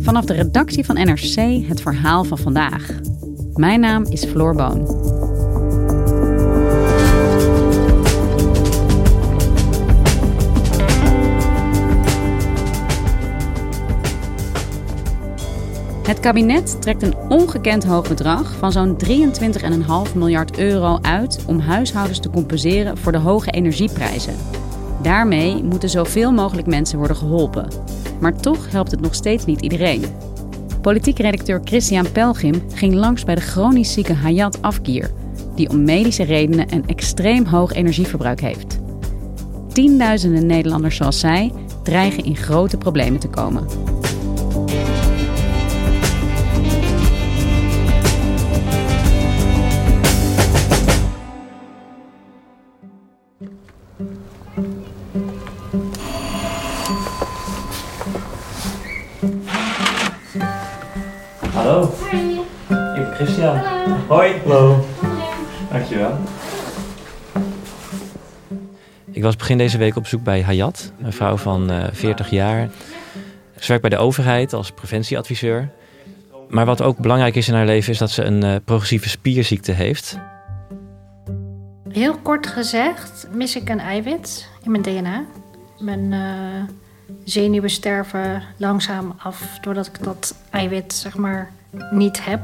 Vanaf de redactie van NRC het verhaal van vandaag. Mijn naam is Floor Boon. Het kabinet trekt een ongekend hoog bedrag van zo'n 23,5 miljard euro uit om huishoudens te compenseren voor de hoge energieprijzen. Daarmee moeten zoveel mogelijk mensen worden geholpen. Maar toch helpt het nog steeds niet iedereen. Politiek redacteur Christian Pelgrim ging langs bij de chronisch zieke Hayat Afgir, die om medische redenen een extreem hoog energieverbruik heeft. Tienduizenden Nederlanders zoals zij dreigen in grote problemen te komen. Hoi. Hallo. Dankjewel. Ik was begin deze week op zoek bij Hayat, een vrouw van eh 40 jaar. Ze werkt bij de overheid als preventieadviseur. Maar wat ook belangrijk is in haar leven is dat ze een eh, progressieve spierziekte heeft. Heel kort gezegd mis ik een eiwit in mijn DNA. Mijn eh, zenuwen sterven langzaam af doordat ik dat eiwit zeg maar niet heb.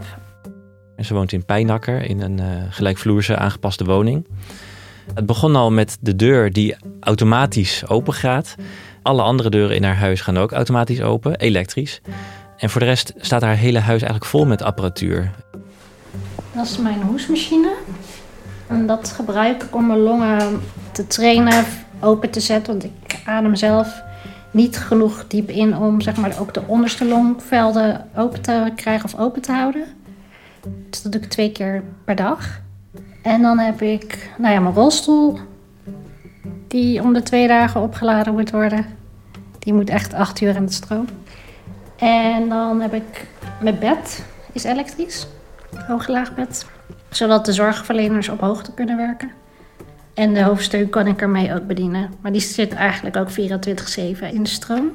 En ze woont in Pijnakker in een eh, gelijkvloerse aangepaste woning. Het begon al met de deur die automatisch open gaat. Alle andere deuren in haar huis gaan ook automatisch open, elektrisch. En voor de rest staat haar hele huis eigenlijk vol met apparatuur. Dat is mijn hoesmachine. En dat gebruik ik om mijn longen te trainen, open te zetten. Want ik adem zelf niet genoeg diep in om zeg maar, ook de onderste longvelden open te krijgen of open te houden. Dus dat doe ik twee keer per dag. En dan heb ik nou ja, mijn rolstoel, die om de twee dagen opgeladen moet worden. Die moet echt acht uur aan de stroom. En dan heb ik mijn bed, is elektrisch, hooglaagbed zodat de zorgverleners op hoogte kunnen werken. En de hoofdsteun kan ik ermee ook bedienen. Maar die zit eigenlijk ook 24-7 in de stroom.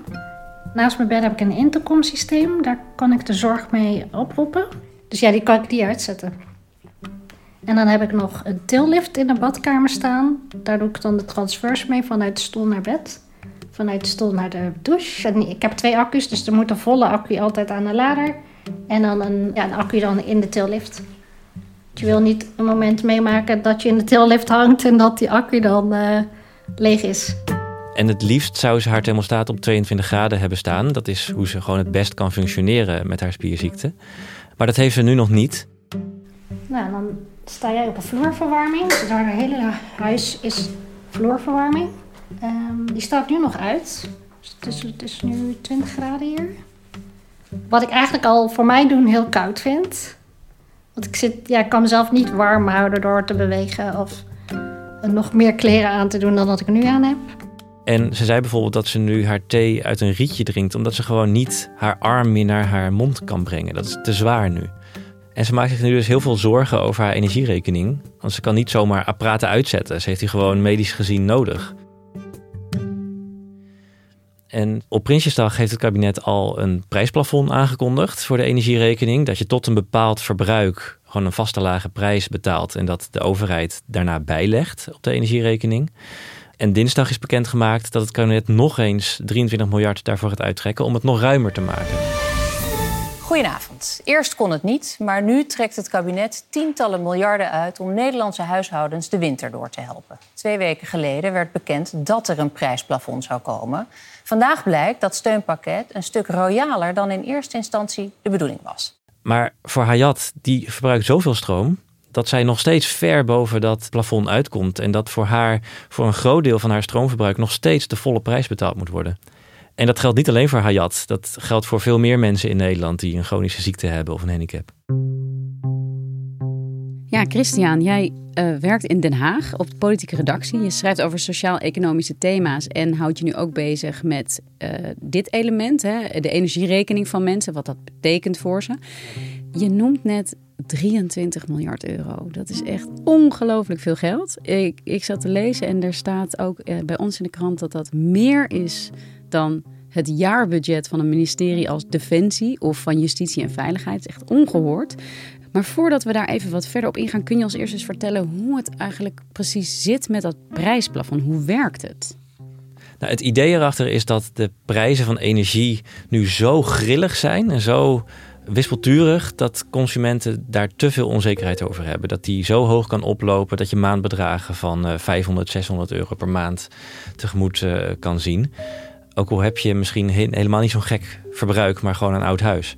Naast mijn bed heb ik een intercomsysteem. Daar kan ik de zorg mee oproepen. Dus ja, die kan ik die uitzetten. En dan heb ik nog een tillift in de badkamer staan. Daar doe ik dan de transfers mee vanuit de stoel naar bed. Vanuit de stoel naar de douche. En ik heb twee accu's, dus er moet een volle accu altijd aan de lader. En dan een, ja, een accu dan in de tillift. Je wil niet een moment meemaken dat je in de tillift hangt en dat die accu dan eh, leeg is. En het liefst zou ze haar thermostaat op 22 graden hebben staan. Dat is hoe ze gewoon het best kan functioneren met haar spierziekte. Maar dat heeft ze nu nog niet. Nou, dan sta jij op een vloerverwarming. Dus haar hele huis is vloerverwarming. Ehm, die staat nu nog uit. Dus het, is, nu 20 graden hier. Wat ik eigenlijk al voor mij doen heel koud vind. Want ik, zit, ja, kan mezelf niet warm houden door te bewegen of nog meer kleren aan te doen dan dat ik nu aan heb. En ze zei bijvoorbeeld dat ze nu haar thee uit een rietje drinkt, omdat ze gewoon niet haar arm meer naar haar mond kan brengen. Dat is te zwaar nu. En ze maakt zich nu dus heel veel zorgen over haar energierekening. Want ze kan niet zomaar apparaten uitzetten. Ze heeft die gewoon medisch gezien nodig. En op Prinsjesdag heeft het kabinet al een prijsplafond aangekondigd voor de energierekening. Dat je tot een bepaald verbruik gewoon een vaste lage prijs betaalt en dat de overheid daarna bijlegt op de energierekening. En dinsdag is bekendgemaakt dat het kabinet nog eens 23 miljard daarvoor gaat uittrekken om het nog ruimer te maken. Goedenavond. Eerst kon het niet, maar nu trekt het kabinet tientallen miljarden uit om Nederlandse huishoudens de winter door te helpen. Twee weken geleden werd bekend dat er een prijsplafond zou komen. Vandaag blijkt dat steunpakket een stuk royaler dan in eerste instantie de bedoeling was. Maar voor Hayat, die verbruikt zoveel stroom dat zij nog steeds ver boven dat plafond uitkomt. En dat voor haar, voor een groot deel van haar stroomverbruik, nog steeds de volle prijs betaald moet worden. En dat geldt niet alleen voor Hayat. Dat geldt voor veel meer mensen in Nederland die een chronische ziekte hebben of een handicap. Ja, Christian, jij uh, werkt in Den Haag op de politieke redactie. Je schrijft over sociaal-economische thema's en houdt je nu ook bezig met uh, dit element, hè, de energierekening van mensen, wat dat betekent voor ze. Je noemt net 23 miljard euro. Dat is echt ongelooflijk veel geld. Ik, ik zat te lezen en er staat ook uh, bij ons in de krant dat dat meer is dan het jaarbudget van een ministerie als Defensie of van Justitie en Veiligheid. echt ongehoord. Maar voordat we daar even wat verder op ingaan, kun je ons eerst eens vertellen hoe het eigenlijk precies zit met dat prijsplafond. Hoe werkt het? Nou, het idee erachter is dat de prijzen van energie nu zo grillig zijn en zo wispelturig dat consumenten daar te veel onzekerheid over hebben. Dat die zo hoog kan oplopen dat je maandbedragen van 500, eh, 600 euro per maand tegemoet uh, kan zien. Ook al heb je misschien helemaal niet zo'n gek verbruik, maar gewoon een oud huis.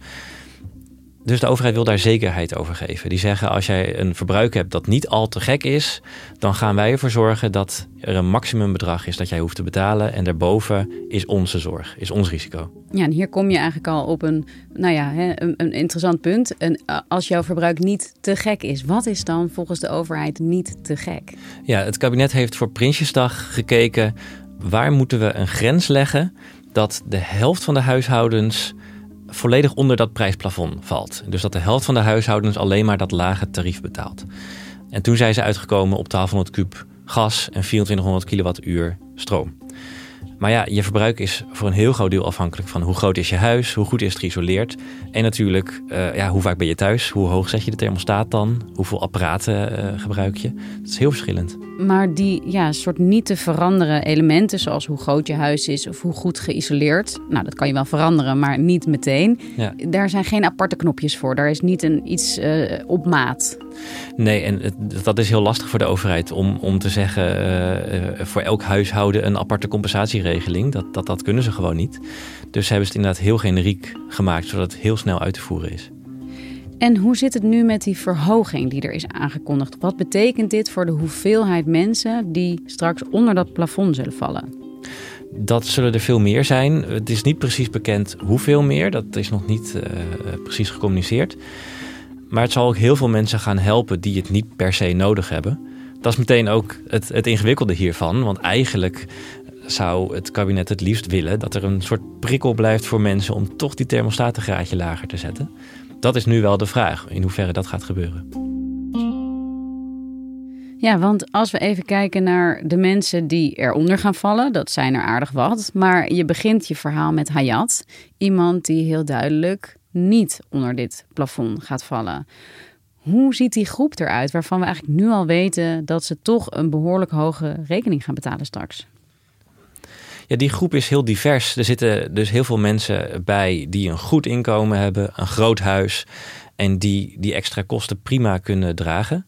Dus de overheid wil daar zekerheid over geven. Die zeggen als jij een verbruik hebt dat niet al te gek is, dan gaan wij ervoor zorgen dat er een maximumbedrag is dat jij hoeft te betalen. En daarboven is onze zorg, is ons risico. Ja, en hier kom je eigenlijk al op een, nou ja, een, een interessant punt. En als jouw verbruik niet te gek is, wat is dan volgens de overheid niet te gek? Ja, het kabinet heeft voor Prinsjesdag gekeken waar moeten we een grens leggen dat de helft van de huishoudens volledig onder dat prijsplafond valt. Dus dat de helft van de huishoudens alleen maar dat lage tarief betaalt. En toen zijn ze uitgekomen op 1200 kub gas en 2400 kilowattuur stroom. Maar ja, je verbruik is voor een heel groot deel afhankelijk van hoe groot is je huis, hoe goed is het geïsoleerd. En natuurlijk, uh, ja, hoe vaak ben je thuis, hoe hoog zet je de thermostaat dan, hoeveel apparaten uh, gebruik je. Dat is heel verschillend. Maar die ja, soort niet te veranderen elementen, zoals hoe groot je huis is of hoe goed geïsoleerd, nou dat kan je wel veranderen, maar niet meteen. Ja. Daar zijn geen aparte knopjes voor. Daar is niet een, iets uh, op maat. Nee, en dat is heel lastig voor de overheid om, om te zeggen voor elk huishouden een aparte compensatieregeling. Dat, dat, dat kunnen ze gewoon niet. Dus hebben ze het inderdaad heel generiek gemaakt, zodat het heel snel uit te voeren is. En hoe zit het nu met die verhoging die er is aangekondigd? Wat betekent dit voor de hoeveelheid mensen die straks onder dat plafond zullen vallen? Dat zullen er veel meer zijn. Het is niet precies bekend hoeveel meer. Dat is nog niet uh, precies gecommuniceerd. Maar het zal ook heel veel mensen gaan helpen die het niet per se nodig hebben. Dat is meteen ook het, het ingewikkelde hiervan. Want eigenlijk zou het kabinet het liefst willen dat er een soort prikkel blijft voor mensen om toch die thermostaat een lager te zetten. Dat is nu wel de vraag, in hoeverre dat gaat gebeuren. Ja, want als we even kijken naar de mensen die eronder gaan vallen, dat zijn er aardig wat. Maar je begint je verhaal met Hayat, iemand die heel duidelijk niet onder dit plafond gaat vallen. Hoe ziet die groep eruit waarvan we eigenlijk nu al weten dat ze toch een behoorlijk hoge rekening gaan betalen straks? Ja, die groep is heel divers. Er zitten dus heel veel mensen bij die een goed inkomen hebben, een groot huis en die die extra kosten prima kunnen dragen.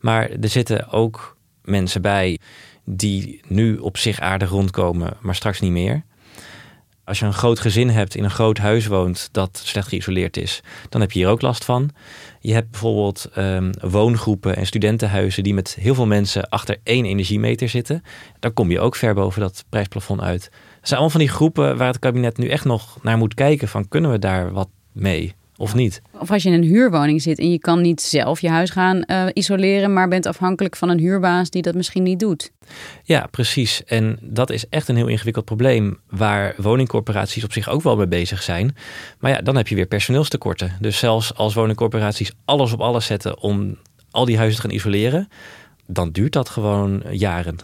Maar er zitten ook mensen bij die nu op zich aardig rondkomen, maar straks niet meer. Als je een groot gezin hebt, in een groot huis woont dat slecht geïsoleerd is, dan heb je hier ook last van. Je hebt bijvoorbeeld um, woongroepen en studentenhuizen die met heel veel mensen achter één energiemeter zitten. Dan kom je ook ver boven dat prijsplafond uit. Zijn allemaal van die groepen waar het kabinet nu echt nog naar moet kijken van kunnen we daar wat mee? Of niet? Of als je in een huurwoning zit en je kan niet zelf je huis gaan uh, isoleren, maar bent afhankelijk van een huurbaas die dat misschien niet doet. Ja, precies. En dat is echt een heel ingewikkeld probleem waar woningcorporaties op zich ook wel mee bezig zijn. Maar ja, dan heb je weer personeelstekorten. Dus zelfs als woningcorporaties alles op alles zetten om al die huizen te gaan isoleren, dan duurt dat gewoon jaren.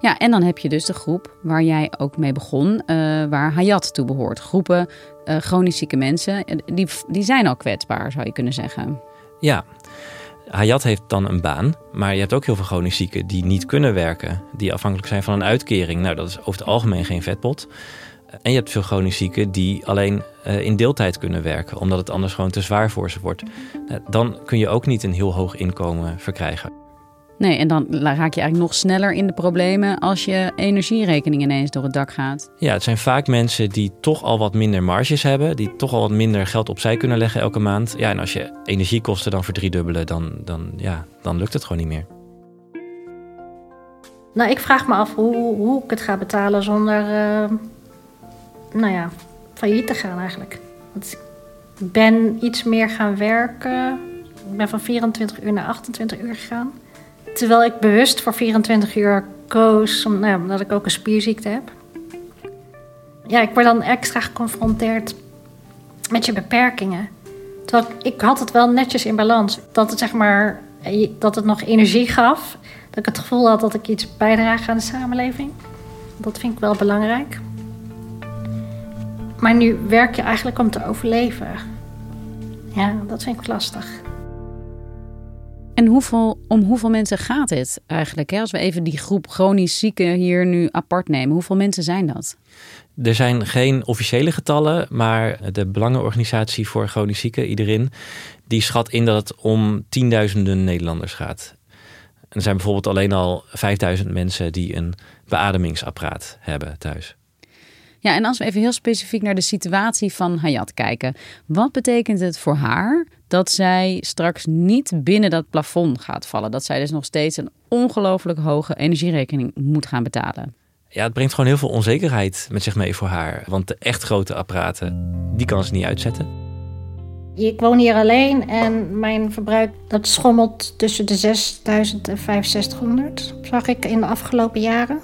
Ja, en dan heb je dus de groep waar jij ook mee begon, uh, waar Hayat toe behoort. Groepen uh, chronisch zieke mensen, die, die zijn al kwetsbaar, zou je kunnen zeggen. Ja, Hayat heeft dan een baan, maar je hebt ook heel veel chronisch zieken die niet kunnen werken, die afhankelijk zijn van een uitkering. Nou, dat is over het algemeen geen vetpot. En je hebt veel chronisch zieken die alleen in deeltijd kunnen werken, omdat het anders gewoon te zwaar voor ze wordt. Nou, dan kun je ook niet een heel hoog inkomen verkrijgen. Nee, en dan raak je eigenlijk nog sneller in de problemen als je energierekening ineens door het dak gaat. Ja, het zijn vaak mensen die toch al wat minder marges hebben, die toch al wat minder geld opzij kunnen leggen elke maand. Ja, en als je energiekosten dan verdriedubbelen, dan, dan, ja, dan lukt het gewoon niet meer. Nou, ik vraag me af hoe, hoe ik het ga betalen zonder, uh, nou ja, failliet te gaan eigenlijk. Want ik ben iets meer gaan werken. Ik ben van 24 uur naar 28 uur gegaan. Terwijl ik bewust voor 24 uur koos, nou, omdat ik ook een spierziekte heb. Ja, ik word dan extra geconfronteerd met je beperkingen. Terwijl ik, had het wel netjes in balans. Dat het zeg maar, dat het nog energie gaf. Dat ik het gevoel had dat ik iets bijdraag aan de samenleving. Dat vind ik wel belangrijk. Maar nu werk je eigenlijk om te overleven. Ja, dat vind ik lastig. En hoeveel, om hoeveel mensen gaat het eigenlijk? Hè? Als we even die groep chronisch zieken hier nu apart nemen, hoeveel mensen zijn dat? Er zijn geen officiële getallen, maar de Belangenorganisatie voor Chronisch Zieken, iedereen, die schat in dat het om tienduizenden Nederlanders gaat. er zijn bijvoorbeeld alleen al 5000 mensen die een beademingsapparaat hebben thuis. Ja, en als we even heel specifiek naar de situatie van Hayat kijken. Wat betekent het voor haar dat zij straks niet binnen dat plafond gaat vallen? Dat zij dus nog steeds een ongelooflijk hoge energierekening moet gaan betalen? Ja, het brengt gewoon heel veel onzekerheid met zich mee voor haar. Want de echt grote apparaten, die kan ze niet uitzetten. Ik woon hier alleen en mijn verbruik dat schommelt tussen de 6000 en 6500, zag ik in de afgelopen jaren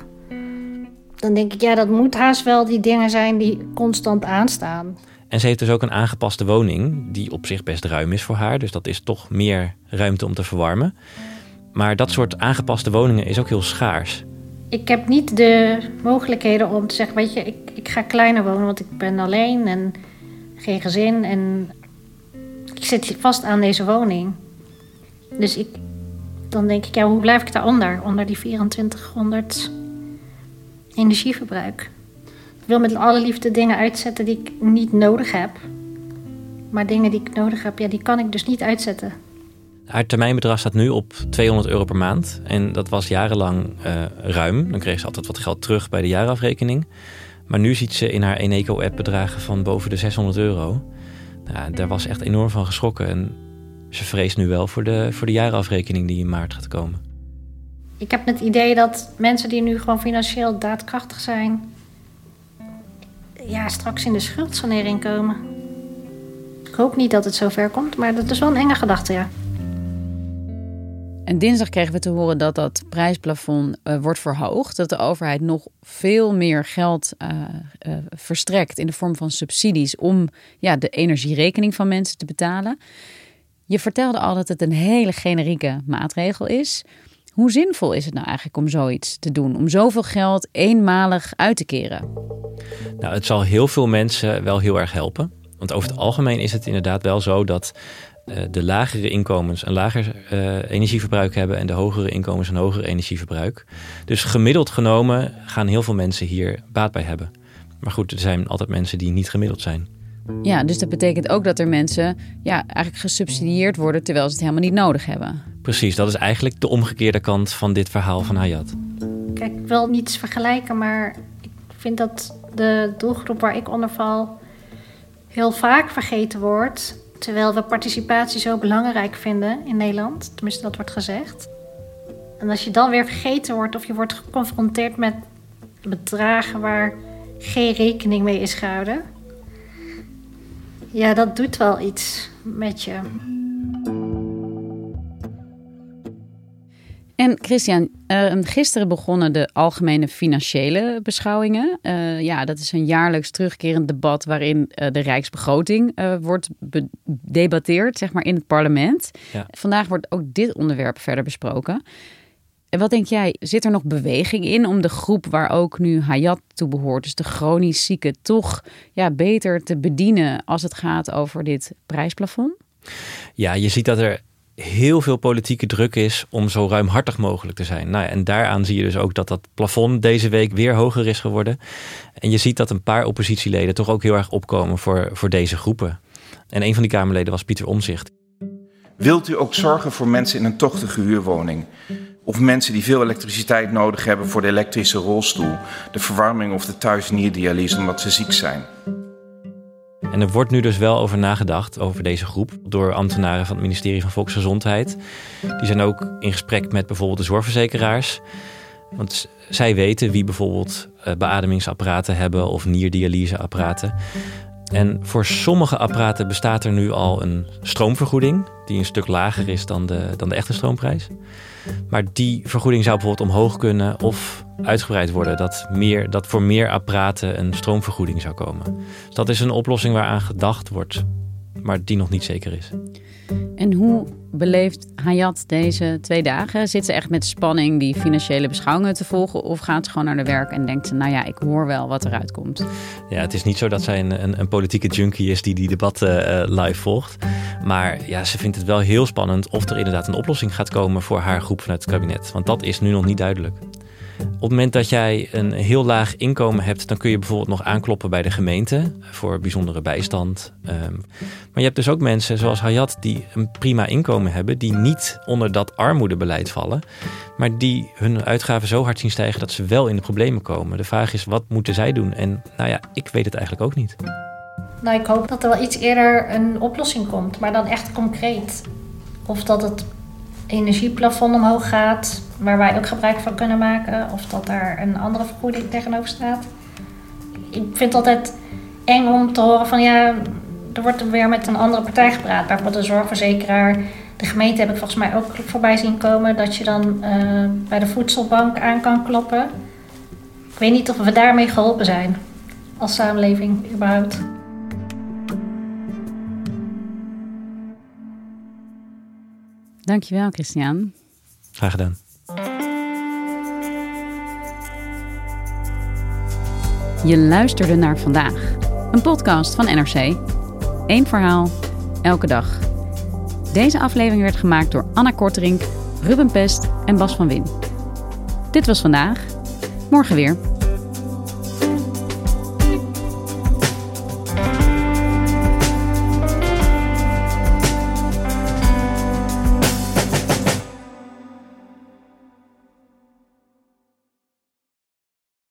dan denk ik, ja, dat moet haast wel die dingen zijn die constant aanstaan. En ze heeft dus ook een aangepaste woning, die op zich best ruim is voor haar. Dus dat is toch meer ruimte om te verwarmen. Maar dat soort aangepaste woningen is ook heel schaars. Ik heb niet de mogelijkheden om te zeggen, weet je, ik, ik ga kleiner wonen, want ik ben alleen en geen gezin. En ik zit vast aan deze woning. Dus ik, dan denk ik, ja, hoe blijf ik daaronder? Onder die 2400 energieverbruik. Ik wil met alle liefde dingen uitzetten die ik niet nodig heb. Maar dingen die ik nodig heb, ja, die kan ik dus niet uitzetten. Haar termijnbedrag staat nu op 200 euro per maand. En dat was jarenlang uh, ruim. Dan kreeg ze altijd wat geld terug bij de jaarafrekening. Maar nu ziet ze in haar Eneco-app bedragen van boven de 600 euro. Nou, daar was echt enorm van geschrokken. En ze vreest nu wel voor de, voor de jaarafrekening die in maart gaat komen ik heb het idee dat mensen die nu gewoon financieel daadkrachtig zijn, ja, straks in de schuldsanering komen. Ik hoop niet dat het zover komt, maar dat is wel een enge gedachte, ja. En dinsdag kregen we te horen dat dat prijsplafond uh, wordt verhoogd. Dat de overheid nog veel meer geld uh, uh, verstrekt in de vorm van subsidies om ja, de energierekening van mensen te betalen. Je vertelde al dat het een hele generieke maatregel is. Hoe zinvol is het nou eigenlijk om zoiets te doen? Om zoveel geld eenmalig uit te keren? Nou, het zal heel veel mensen wel heel erg helpen. Want over het algemeen is het inderdaad wel zo dat uh, de lagere inkomens een lager uh, energieverbruik hebben en de hogere inkomens een hoger energieverbruik. Dus gemiddeld genomen gaan heel veel mensen hier baat bij hebben. Maar goed, er zijn altijd mensen die niet gemiddeld zijn. Ja, dus dat betekent ook dat er mensen ja, eigenlijk gesubsidieerd worden terwijl ze het helemaal niet nodig hebben. Precies, dat is eigenlijk de omgekeerde kant van dit verhaal van Hayat. Kijk, ik wil niets vergelijken, maar ik vind dat de doelgroep waar ik onder val heel vaak vergeten wordt. Terwijl we participatie zo belangrijk vinden in Nederland. Tenminste, dat wordt gezegd. En als je dan weer vergeten wordt of je wordt geconfronteerd met bedragen waar geen rekening mee is gehouden. Ja, dat doet wel iets met je. En Christian, uh, gisteren begonnen de algemene financiële beschouwingen. Uh, ja, dat is een jaarlijks terugkerend debat waarin uh, de rijksbegroting wordt gedebatteerd, zeg maar in het parlement. Ja. Vandaag wordt ook dit onderwerp verder besproken. En wat denk jij, zit er nog beweging in om de groep waar ook nu Hayat toe behoort, dus de chronisch zieken, toch ja, beter te bedienen als het gaat over dit prijsplafond? Ja, je ziet dat er heel veel politieke druk is om zo ruimhartig mogelijk te zijn. Nou ja, en daaraan zie je dus ook dat dat plafond deze week weer hoger is geworden. En je ziet dat een paar oppositieleden toch ook heel erg opkomen voor, voor deze groepen. En een van die Kamerleden was Pieter Omzicht. Wilt u ook zorgen voor mensen in een tochtige huurwoning? Of mensen die veel elektriciteit nodig hebben voor de elektrische rolstoel, de verwarming of de thuisnierdialyse omdat ze ziek zijn? En er wordt nu dus wel over nagedacht, over deze groep, door ambtenaren van het ministerie van Volksgezondheid. Die zijn ook in gesprek met bijvoorbeeld de zorgverzekeraars. Want zij weten wie bijvoorbeeld eh, beademingsapparaten hebben of nierdialyseapparaten. En voor sommige apparaten bestaat er nu al een stroomvergoeding, die een stuk lager is dan de, dan de echte stroomprijs. Maar die vergoeding zou bijvoorbeeld omhoog kunnen of uitgebreid worden, dat, meer, dat voor meer apparaten een stroomvergoeding zou komen. Dus dat is een oplossing waaraan gedacht wordt, maar die nog niet zeker is. En hoe beleeft Hayat deze twee dagen? Zit ze echt met spanning die financiële beschouwingen te volgen? Of gaat ze gewoon naar de werk en denkt ze, nou ja, ik hoor wel wat eruit komt? Ja, het is niet zo dat zij een, een, een politieke junkie is die die debatten uh, live volgt. Maar ja, ze vindt het wel heel spannend of er inderdaad een oplossing gaat komen voor haar groep vanuit het kabinet. Want dat is nu nog niet duidelijk. Op het moment dat jij een heel laag inkomen hebt, dan kun je bijvoorbeeld nog aankloppen bij de gemeente voor bijzondere bijstand. Um, maar je hebt dus ook mensen zoals Hayat die een prima inkomen hebben, die niet onder dat armoedebeleid vallen, maar die hun uitgaven zo hard zien stijgen dat ze wel in de problemen komen. De vraag is, wat moeten zij doen? En nou ja, ik weet het eigenlijk ook niet. Nou, ik hoop dat er wel iets eerder een oplossing komt, maar dan echt concreet. Of dat het energieplafond omhoog gaat, waar wij ook gebruik van kunnen maken, of dat daar een andere vergoeding tegenover staat. Ik vind het altijd eng om te horen van ja, er wordt weer met een andere partij gepraat. Bijvoorbeeld de zorgverzekeraar. De gemeente heb ik volgens mij ook voorbij zien komen dat je dan uh, bij de voedselbank aan kan kloppen. Ik weet niet of we daarmee geholpen zijn als samenleving überhaupt. Dankjewel, Christian. Graag gedaan. Je luisterde naar vandaag, een podcast van NRC. Eén verhaal, elke dag. Deze aflevering werd gemaakt door Anna Korterink, Ruben Pest en Bas van Win. Dit was vandaag. Morgen weer.